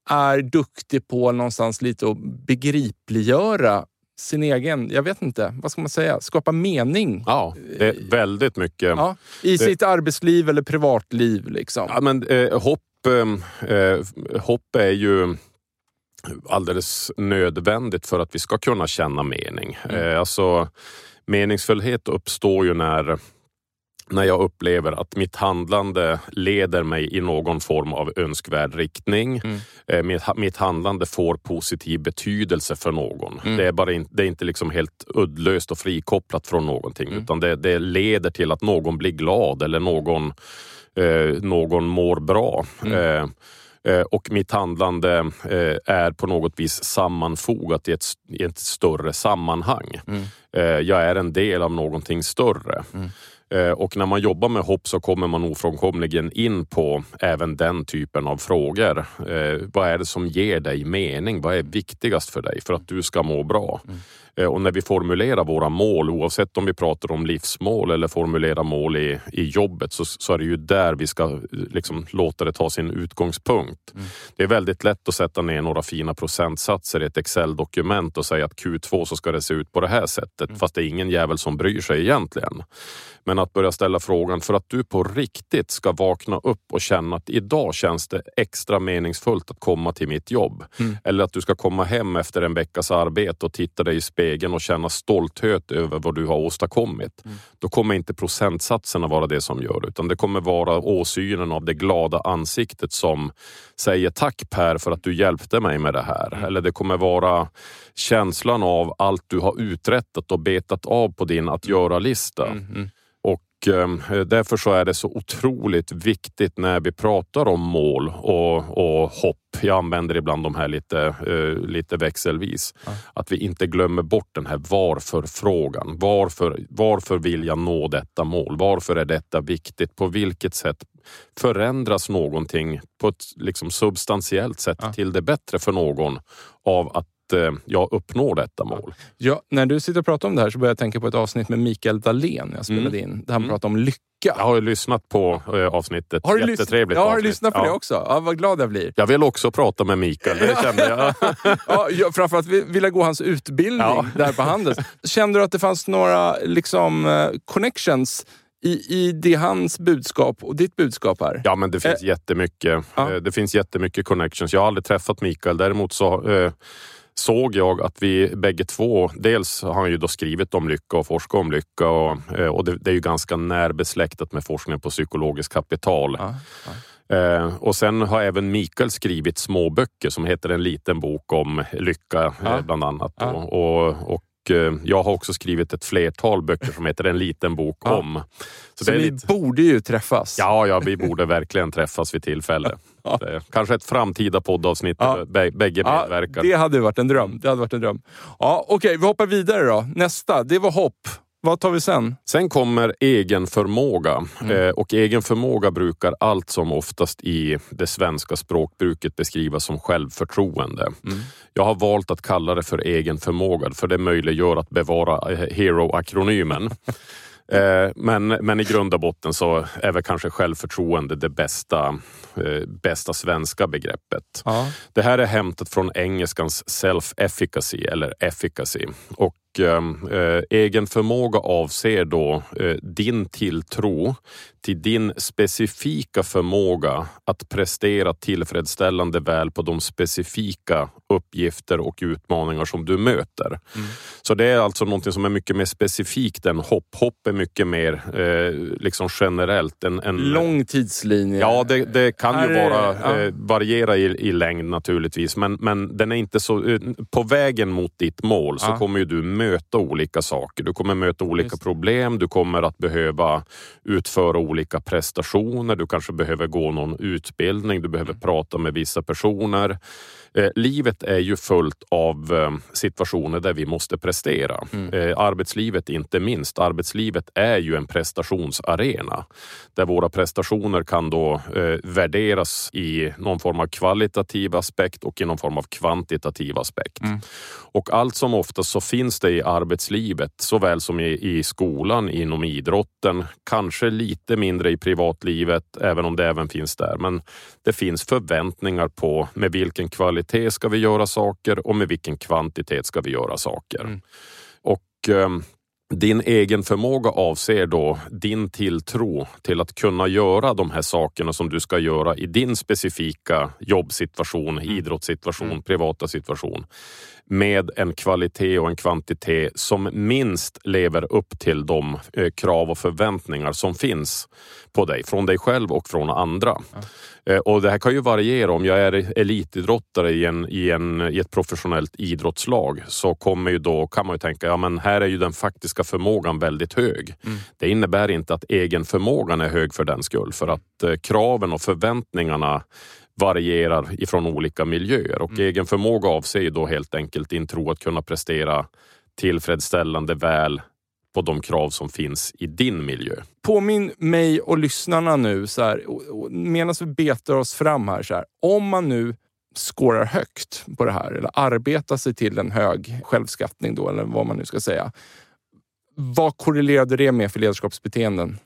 Speaker 1: är duktig på någonstans lite att begripliggöra sin egen, jag vet inte, vad ska man säga, skapa mening.
Speaker 2: Ja, det är väldigt mycket. Ja,
Speaker 1: I det, sitt arbetsliv eller privatliv. Liksom.
Speaker 2: Ja, men, eh, hopp, ehm, eh, hopp är ju alldeles nödvändigt för att vi ska kunna känna mening. Mm. Eh, alltså, meningsfullhet uppstår ju när när jag upplever att mitt handlande leder mig i någon form av önskvärd riktning. Mm. Eh, mitt, mitt, handlande får positiv betydelse för någon. Mm. Det är, bara in, det är inte liksom helt uddlöst och frikopplat från någonting mm. utan det, det, leder till att någon blir glad eller någon, eh, någon mår bra. Mm. Eh, eh och mitt handlande eh, är på något vis sammanfogat i ett, i ett större sammanhang. Mm. Jag är en del av någonting större. Eh, och när man jobbar med hopp så kommer man ofrånkomligen in på även den typen av frågor. Eh, vad är det som ger dig mening? Vad är viktigast för dig för att du ska må bra? Mm. Eh, och när vi formulerar våra mål, oavsett om vi pratar om livsmål eller formulerar mål i, i jobbet, så, så är det ju där vi ska liksom, låta det ta sin utgångspunkt. Mm. Det är väldigt lätt att sätta ner några fina procentsatser i ett Excel-dokument och säga att Q2 så ska det se ut på det här sättet, mm. fast det är ingen jävel som bryr sig egentligen. Men att börja ställa frågan, för att du på riktigt ska vakna upp och känna att idag känns det extra meningsfullt att komma till mitt jobb. Mm. Eller att du ska komma hem efter en veckas arbete och titta dig i spegeln och känna stolthet över vad du har åstadkommit. Mm. Då kommer inte procentsatserna vara det som gör utan det kommer vara åsynen av det glada ansiktet som säger tack Per för att du hjälpte mig med det här. Mm. Eller det kommer vara känslan av allt du har uträttat och betat av på din att göra-lista. Mm. Mm. eh, därför så är det så otroligt viktigt när vi pratar om mål och, och hopp. Jag använder ibland de här lite, uh, lite växelvis. Ja. Att vi inte glömmer bort den här varför-frågan. Varför, varför vill jag nå detta mål? Varför är detta viktigt? På vilket sätt förändras någonting på ett liksom substantiellt sätt ja. till det bättre för någon av att Eh, jag uppnår detta mål.
Speaker 1: Ja, när du sitter och pratar om det här så börjar jag tänka på ett avsnitt med Mikael Dahlén jag spelade mm. in. Där han mm. pratade om lycka. Jag
Speaker 2: har ju lyssnat på äh, avsnittet.
Speaker 1: Har du
Speaker 2: Jättetrevligt
Speaker 1: ja,
Speaker 2: har
Speaker 1: du lyssnat på ja. det också? Ja, vad glad jag blir.
Speaker 2: Jag vill också prata med Mikael, det kände jag.
Speaker 1: ja, jag framförallt vill jag gå hans utbildning ja. där på Handels. Kände du att det fanns några liksom, uh, connections i, i det hans budskap och ditt budskap här?
Speaker 2: Ja, men det finns eh, jättemycket. Ja. Det finns jättemycket connections. Jag har aldrig träffat Mikael. Däremot så eh, såg jag att vi bägge två, dels har han ju då skrivit om lycka och forskat om lycka och, eh, och det, det, är ju ganska närbesläktat med forskning på psykologiskt kapital. Ja, ja. Eh, och sen har även Mikael skrivit små böcker som heter En liten bok om lycka ja. eh, bland annat. Och, och, och jag har också skrivit ett flertal böcker som heter En liten bok ja. om.
Speaker 1: Så, så ni lite... borde ju träffas.
Speaker 2: Ja, ja, vi borde verkligen träffas vid tillfälle. Ja. Kanske ett framtida poddavsnitt ja. där bägge ja, medverkar.
Speaker 1: Det hade varit en dröm. Det hade varit en dröm. Ja, Okej, okay, vi hoppar vidare då. Nästa, det var hopp. Vad tar vi sen?
Speaker 2: Sen kommer egen förmåga. Mm. Eh, och egen förmåga brukar allt som oftast i det svenska språkbruket beskrivas som självförtroende. Mm. Jag har valt att kalla det för egen förmåga för det möjliggör att bevara eh, Hero-akronymen. Eh, men, men i grund och botten så är väl kanske självförtroende det bästa, eh, bästa svenska begreppet. Ja. Det här är hämtat från engelskans self-efficacy eller efficacy. Och Ehm, eh, egen förmåga avser då eh, din tilltro till din specifika förmåga att prestera tillfredsställande väl på de specifika uppgifter och utmaningar som du möter. Mm. Så det är alltså någonting som är mycket mer specifikt än hopp. Hopp är mycket mer eh, liksom generellt. En, en,
Speaker 1: Lång tidslinje.
Speaker 2: Ja, det, det kan ju vara, ja. eh, variera i, i längd naturligtvis, men, men den är inte så... På vägen mot ditt mål så ja. kommer ju du möta olika saker. Du kommer möta olika Just. problem, du kommer att behöva utföra olika prestationer, du kanske behöver gå någon utbildning, du behöver mm. prata med vissa personer. Eh, livet är ju fullt av eh, situationer där vi måste prestera. Mm. Eh, arbetslivet inte minst. Arbetslivet är ju en prestationsarena där våra prestationer kan då värderas i någon form av kvalitativ aspekt och i någon form av kvantitativ aspekt. Mm. Och allt som oftast så finns det i arbetslivet såväl som i, i skolan, inom idrotten, kanske lite mindre i privatlivet, även om det även finns där. Men det finns förväntningar på med vilken kvalitet ska vi göra saker och med vilken kvantitet ska vi göra saker. Mm. Och eh, din egen förmåga avser då din tilltro till att kunna göra de här sakerna som du ska göra i din specifika jobbsituation, mm. idrottssituation, mm. privata situation med en kvalitet och en kvantitet som minst lever upp till de eh, krav och förväntningar som finns på dig, från dig själv och från andra. Ja. Eh, och det här kan ju variera. Om jag är elitidrottare i, en, i, en, i ett professionellt idrottslag så kommer ju då, kan man ju tänka, ja men här är ju den faktiska förmågan väldigt hög. Mm. Det innebär inte att egenförmågan är hög för den skull, för att eh, kraven och förväntningarna varierar ifrån olika miljöer och mm. egen förmåga avser då helt enkelt din tro att kunna prestera tillfredsställande väl på de krav som finns i din miljö.
Speaker 1: Påminn mig och lyssnarna nu, så här, medan vi betar oss fram här, så här, om man nu skårar högt på det här eller arbetar sig till en hög självskattning då, eller vad man nu ska säga. Vad korrelerade det med för ledarskapsbeteenden?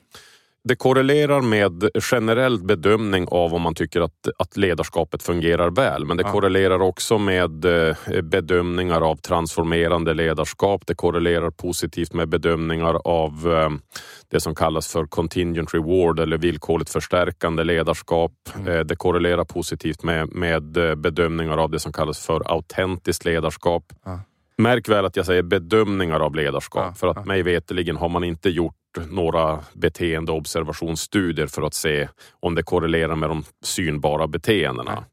Speaker 2: Det korrelerar med generell bedömning av om man tycker att, att ledarskapet fungerar väl. Men det ja. korrelerar också med eh, bedömningar av transformerande ledarskap. Det korrelerar positivt med bedömningar av eh, det som kallas för contingent reward eller villkorligt förstärkande ledarskap. Mm. Eh, det korrelerar positivt med, med bedömningar av det som kallas för autentiskt ledarskap. Ja. Märk väl att jag säger bedömningar av ledarskap, ja, för att ja. mig veterligen har man inte gjort några beteendeobservationsstudier för att se om det korrelerar med de synbara beteendena.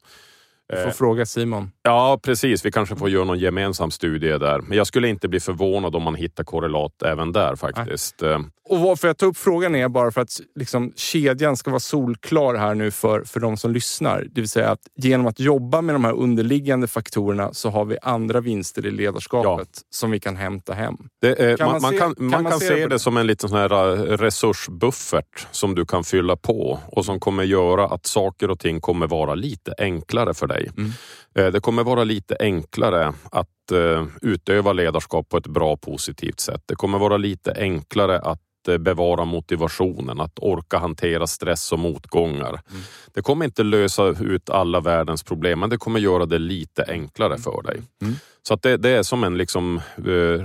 Speaker 1: Du får eh, fråga Simon.
Speaker 2: Ja, precis. Vi kanske får göra någon gemensam studie där. Men jag skulle inte bli förvånad om man hittar korrelat även där faktiskt. Nej.
Speaker 1: Och varför jag tar upp frågan är bara för att liksom, kedjan ska vara solklar här nu för, för de som lyssnar. Det vill säga att genom att jobba med de här underliggande faktorerna så har vi andra vinster i ledarskapet ja. som vi kan hämta hem.
Speaker 2: Det, kan man, man, se, kan, man, kan, man kan se, det, det som en liten sån här eh, resursbuffert som du kan fylla på och som kommer göra att saker och ting kommer vara lite enklare för dig. Mm. Eh, det kommer vara lite enklare att uh, utöva ledarskap på ett bra positivt sätt. Det kommer vara lite enklare att uh, bevara motivationen, att orka hantera stress och motgångar. Mm. Det kommer inte lösa ut alla världens problem, men det kommer göra det lite enklare för dig. Mm. Så att det, det, är som en liksom,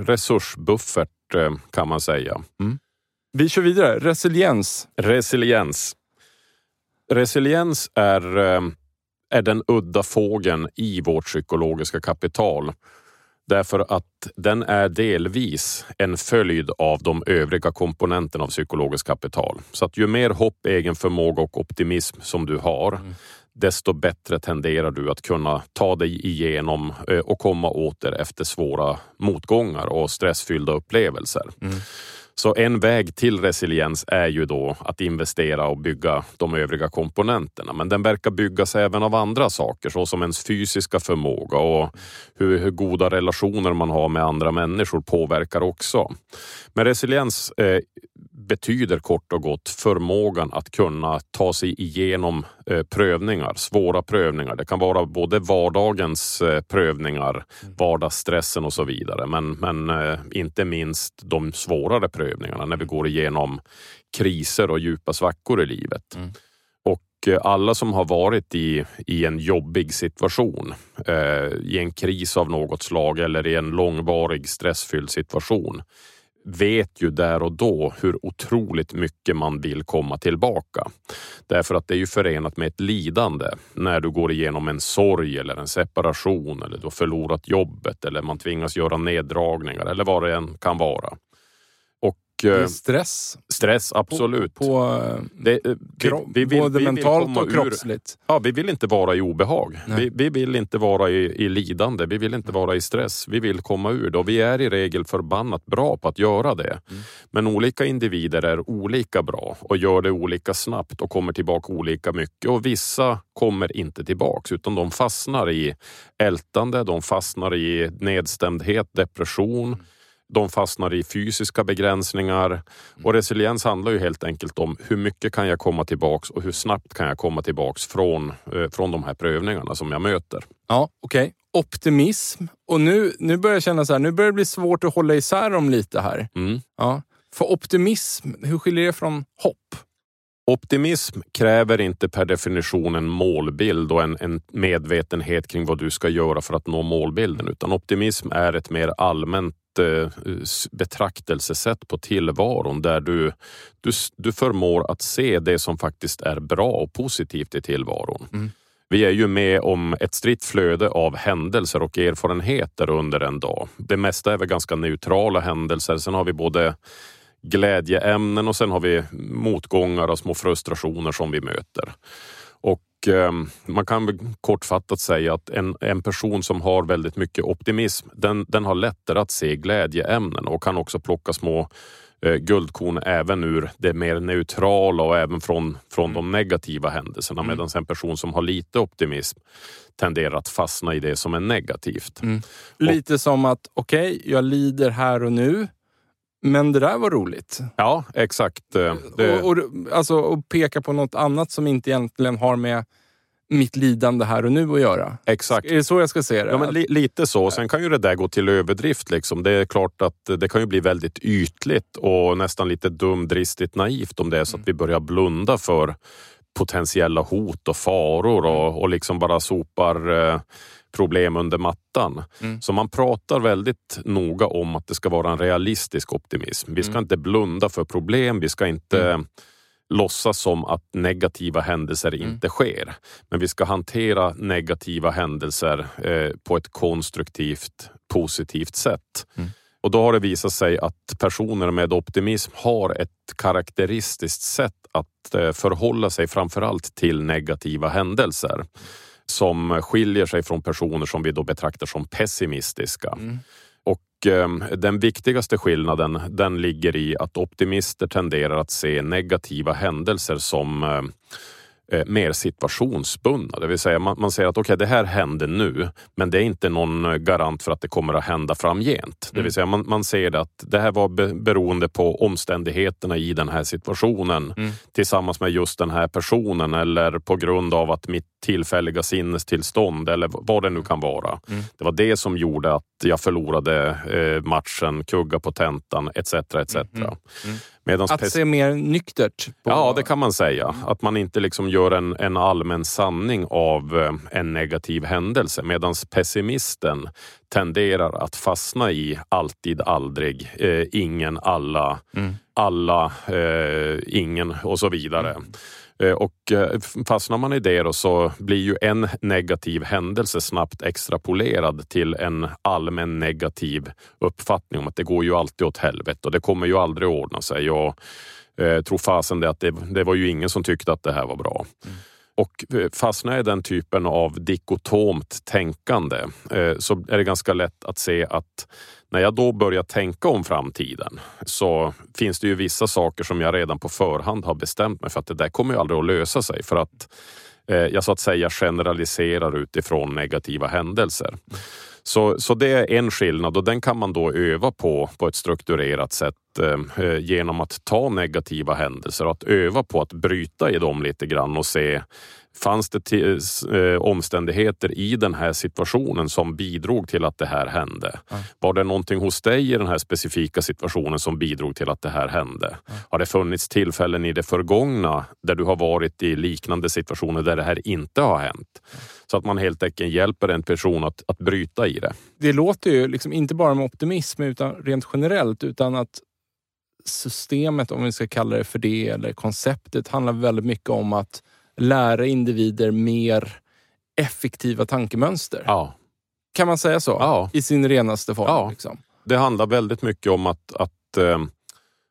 Speaker 2: resursbuffert kan man säga. Mm.
Speaker 1: Vi kör vidare. Resiliens.
Speaker 2: Resiliens. Resiliens är är den udda fågeln i vårt psykologiska kapital. Därför att den är delvis en följd av de övriga komponenterna av psykologiskt kapital. Så att ju mer hopp, egen förmåga och optimism som du har, mm. desto bättre tenderar du att kunna ta dig igenom eh, och komma åter efter svåra motgångar och stressfyllda upplevelser. Mm. Så en väg till resiliens är ju då att investera och bygga de övriga komponenterna. Men den verkar byggas även av andra saker såsom ens fysiska förmåga och hur, hur goda relationer man har med andra människor påverkar också. Men resiliens eh, betyder kort och gott förmågan att kunna ta sig igenom eh, prövningar, svåra prövningar. Det kan vara både vardagens eh, prövningar, mm. vardagsstressen och så vidare, men, men eh, inte minst de svårare prövningarna när vi går igenom kriser och djupa svackor i livet. Mm. Och alla som har varit i, i en jobbig situation, i en kris av något slag eller i en långvarig stressfylld situation, vet ju där och då hur otroligt mycket man vill komma tillbaka. Därför att det är ju förenat med ett lidande när du går igenom en sorg eller en separation eller du har förlorat jobbet eller man tvingas göra neddragningar eller vad det än kan vara.
Speaker 1: Eh, stress.
Speaker 2: Stress, absolut.
Speaker 1: På, på eh, det, eh, vi, vi vill, både vi mentalt och kroppsligt.
Speaker 2: ja, vi vill inte vara i obehag. Vi, vi, vill inte vara i, i, lidande. Vi vill inte vara i stress. Vi vill komma ur det och vi är i regel förbannat bra på att göra det. Mm. Men olika individer är olika bra och gör det olika snabbt och kommer tillbaka olika mycket och vissa kommer inte tillbaks utan de fastnar i ältande, de fastnar i nedstämdhet, depression mm de fastnar i fysiska begränsningar och resiliens handlar ju helt enkelt om hur mycket kan jag komma tillbaks och hur snabbt kan jag komma tillbaks från, eh, från de här prövningarna som jag möter.
Speaker 1: Ja, okej. Okay. Optimism. Och nu, nu börjar jag känna så här, nu börjar det bli svårt att hålla isär dem lite här. Mm. Ja. För optimism, hur skiljer det från hopp?
Speaker 2: Optimism kräver inte per definition en målbild och en, en, medvetenhet kring vad du ska göra för att nå målbilden, utan optimism är ett mer allmänt betraktelsesätt på tillvaron där du, du, du förmår att se det som faktiskt är bra och positivt i tillvaron. Mm. Vi är ju med om ett stritt flöde av händelser och erfarenheter under en dag. Det mesta är väl ganska neutrala händelser. Sen har vi både glädjeämnen och sen har vi motgångar och små frustrationer som vi möter. Och eh, man kan kortfattat säga att en, en person som har väldigt mycket optimism, den, den har lättare att se glädjeämnen och kan också plocka små eh, guldkorn även ur det mer neutrala och även från, från mm. de negativa händelserna. Mm. Medan en person som har lite optimism tenderar att fastna i det som är negativt. Mm.
Speaker 1: Lite och, som att, okej, okay, jag lider här och nu. Men det där var roligt.
Speaker 2: Ja, exakt. Eh,
Speaker 1: det... Och, och, alltså, och peka på något annat som inte egentligen har med mitt lidande här och nu att göra.
Speaker 2: Exakt.
Speaker 1: Är det så jag ska se det?
Speaker 2: Ja, men li lite så. Sen kan ju det där gå till överdrift. Liksom. Det är klart att det kan ju bli väldigt ytligt och nästan lite dumdristigt naivt om det är så att vi börjar blunda för potentiella hot och faror och, och liksom bara sopar eh, problem under mattan. Mm. Så man pratar väldigt noga om att det ska vara en realistisk optimism. Vi ska mm. inte blunda för problem, vi ska inte mm. låtsas som att negativa händelser mm. inte sker. Men vi ska hantera negativa händelser eh, på ett konstruktivt, positivt sätt. Mm. Och då har det visat sig att personer med optimism har ett karaktäristiskt sätt att eh, förhålla sig framförallt till negativa händelser som skiljer sig från personer som vi då betraktar som pessimistiska. Mm. Och ehm, den viktigaste skillnaden den ligger i att optimister tenderar att se negativa händelser som ehm, eh, mer situationsbundna. Det vill säga man, man säger att okej, okay, det här händer nu, men det är inte någon garant för att det kommer att hända framgent. Det vill mm. säga man, man ser att det här var be, beroende på omständigheterna i den här situationen mm. tillsammans med just den här personen eller på grund av att mitt tillfälliga sinnestillstånd eller vad det nu kan vara. Mm. Det var det som gjorde att jag förlorade eh, matchen, kugga på tentan etc. etc. Mm. mm.
Speaker 1: Medans att se mer nyktert?
Speaker 2: På... Ja, det kan man säga. Att man inte liksom gör en, en allmän sanning av eh, en negativ händelse. Medan pessimisten tenderar att fastna i alltid, aldrig, eh, ingen, alla, mm. alla, eh, ingen och så vidare. Mm. Eh, och eh, fastnar man i det då så blir ju en negativ händelse snabbt extrapolerad till en allmän negativ uppfattning om att det går ju alltid åt helvete och det kommer ju aldrig ordna sig. Och eh, tror fasen det att det, det, var ju ingen som tyckte att det här var bra. Mm. Och eh, fastnar jag i den typen av dikotomt tänkande eh, så är det ganska lätt att se att när jag då börjar tänka om framtiden så finns det ju vissa saker som jag redan på förhand har bestämt mig för att det där kommer ju aldrig att lösa sig för att eh, jag så att säga generaliserar utifrån negativa händelser. Så, så det är en skillnad och den kan man då öva på på ett strukturerat sätt eh, eh genom att ta negativa händelser och att öva på att bryta i dem lite grann och se Fanns det eh, omständigheter i den här situationen som bidrog till att det här hände? Mm. Var det någonting hos dig i den här specifika situationen som bidrog till att det här hände? Mm. Har det funnits tillfällen i det förgångna där du har varit i liknande situationer där det här inte har hänt? Så att man helt enkelt hjälper en person att, att bryta i det.
Speaker 1: Det låter ju liksom inte bara med optimism utan rent generellt utan att systemet, om vi ska kalla det för det, eller konceptet handlar väldigt mycket om att lära individer mer effektiva tankemönster.
Speaker 2: Ja.
Speaker 1: Kan man säga så?
Speaker 2: Ja.
Speaker 1: I sin renaste form?
Speaker 2: Ja.
Speaker 1: Liksom.
Speaker 2: Det handlar väldigt mycket om att, att äh,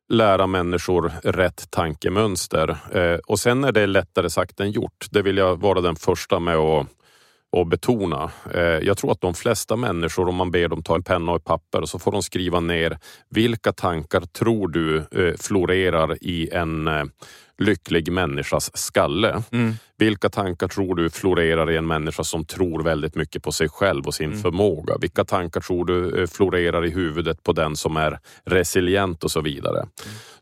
Speaker 2: lära människor rätt tankemönster. Äh, och sen är det lättare sagt än gjort. Det vill jag vara den första med att och betona. Eh, jag tror att de flesta människor, om man ber dem ta en penna och ett papper, så får de skriva ner vilka tankar tror du florerar i en lycklig människas skalle. Mm. Vilka tankar tror du florerar i en människa som tror väldigt mycket på sig själv och sin mm. förmåga? Vilka tankar tror du eh, florerar i huvudet på den som är resilient och så vidare? Mm.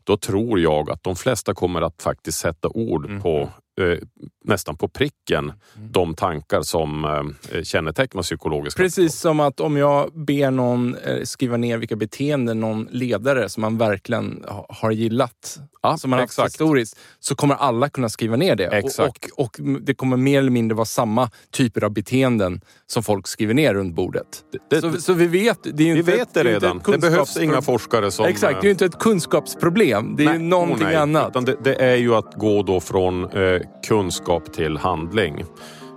Speaker 2: Då tror jag att de flesta kommer att faktiskt sätta ord mm. på eh, nästan på pricken mm. de tankar som eh, kännetecknar psykologiska
Speaker 1: Precis som att om jag ber någon eh, skriva ner vilka beteenden någon ledare som man verkligen har gillat, ja, som man har haft historiskt, så kommer alla kunna skriva ner det. Och, och, och, det kommer mer eller mindre vara samma typer av beteenden som folk skriver ner runt bordet. Det, så, så, vi vet det. Är
Speaker 2: vi vet det redan. Det behövs inga forskare som...
Speaker 1: Exakt, det är ju inte ett kunskapsproblem. Det är nej, ju någonting oh, annat.
Speaker 2: Det, det, är ju att gå då från eh, kunskap till handling.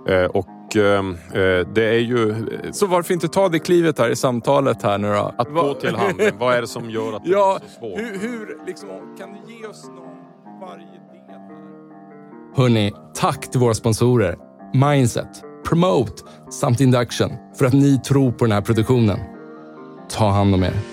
Speaker 2: Eh, och eh, eh, det är ju...
Speaker 1: Så varför inte ta det klivet här i samtalet här nu då?
Speaker 2: Att gå till handling, vad är det som gör att det
Speaker 1: ja,
Speaker 2: är så svårt?
Speaker 1: Hur, hur liksom, kan du ge oss någon varje del här? Hörni, tack till våra sponsorer Mindset, Promote samt Induction för att ni tror på den här produktionen. Ta hand om er.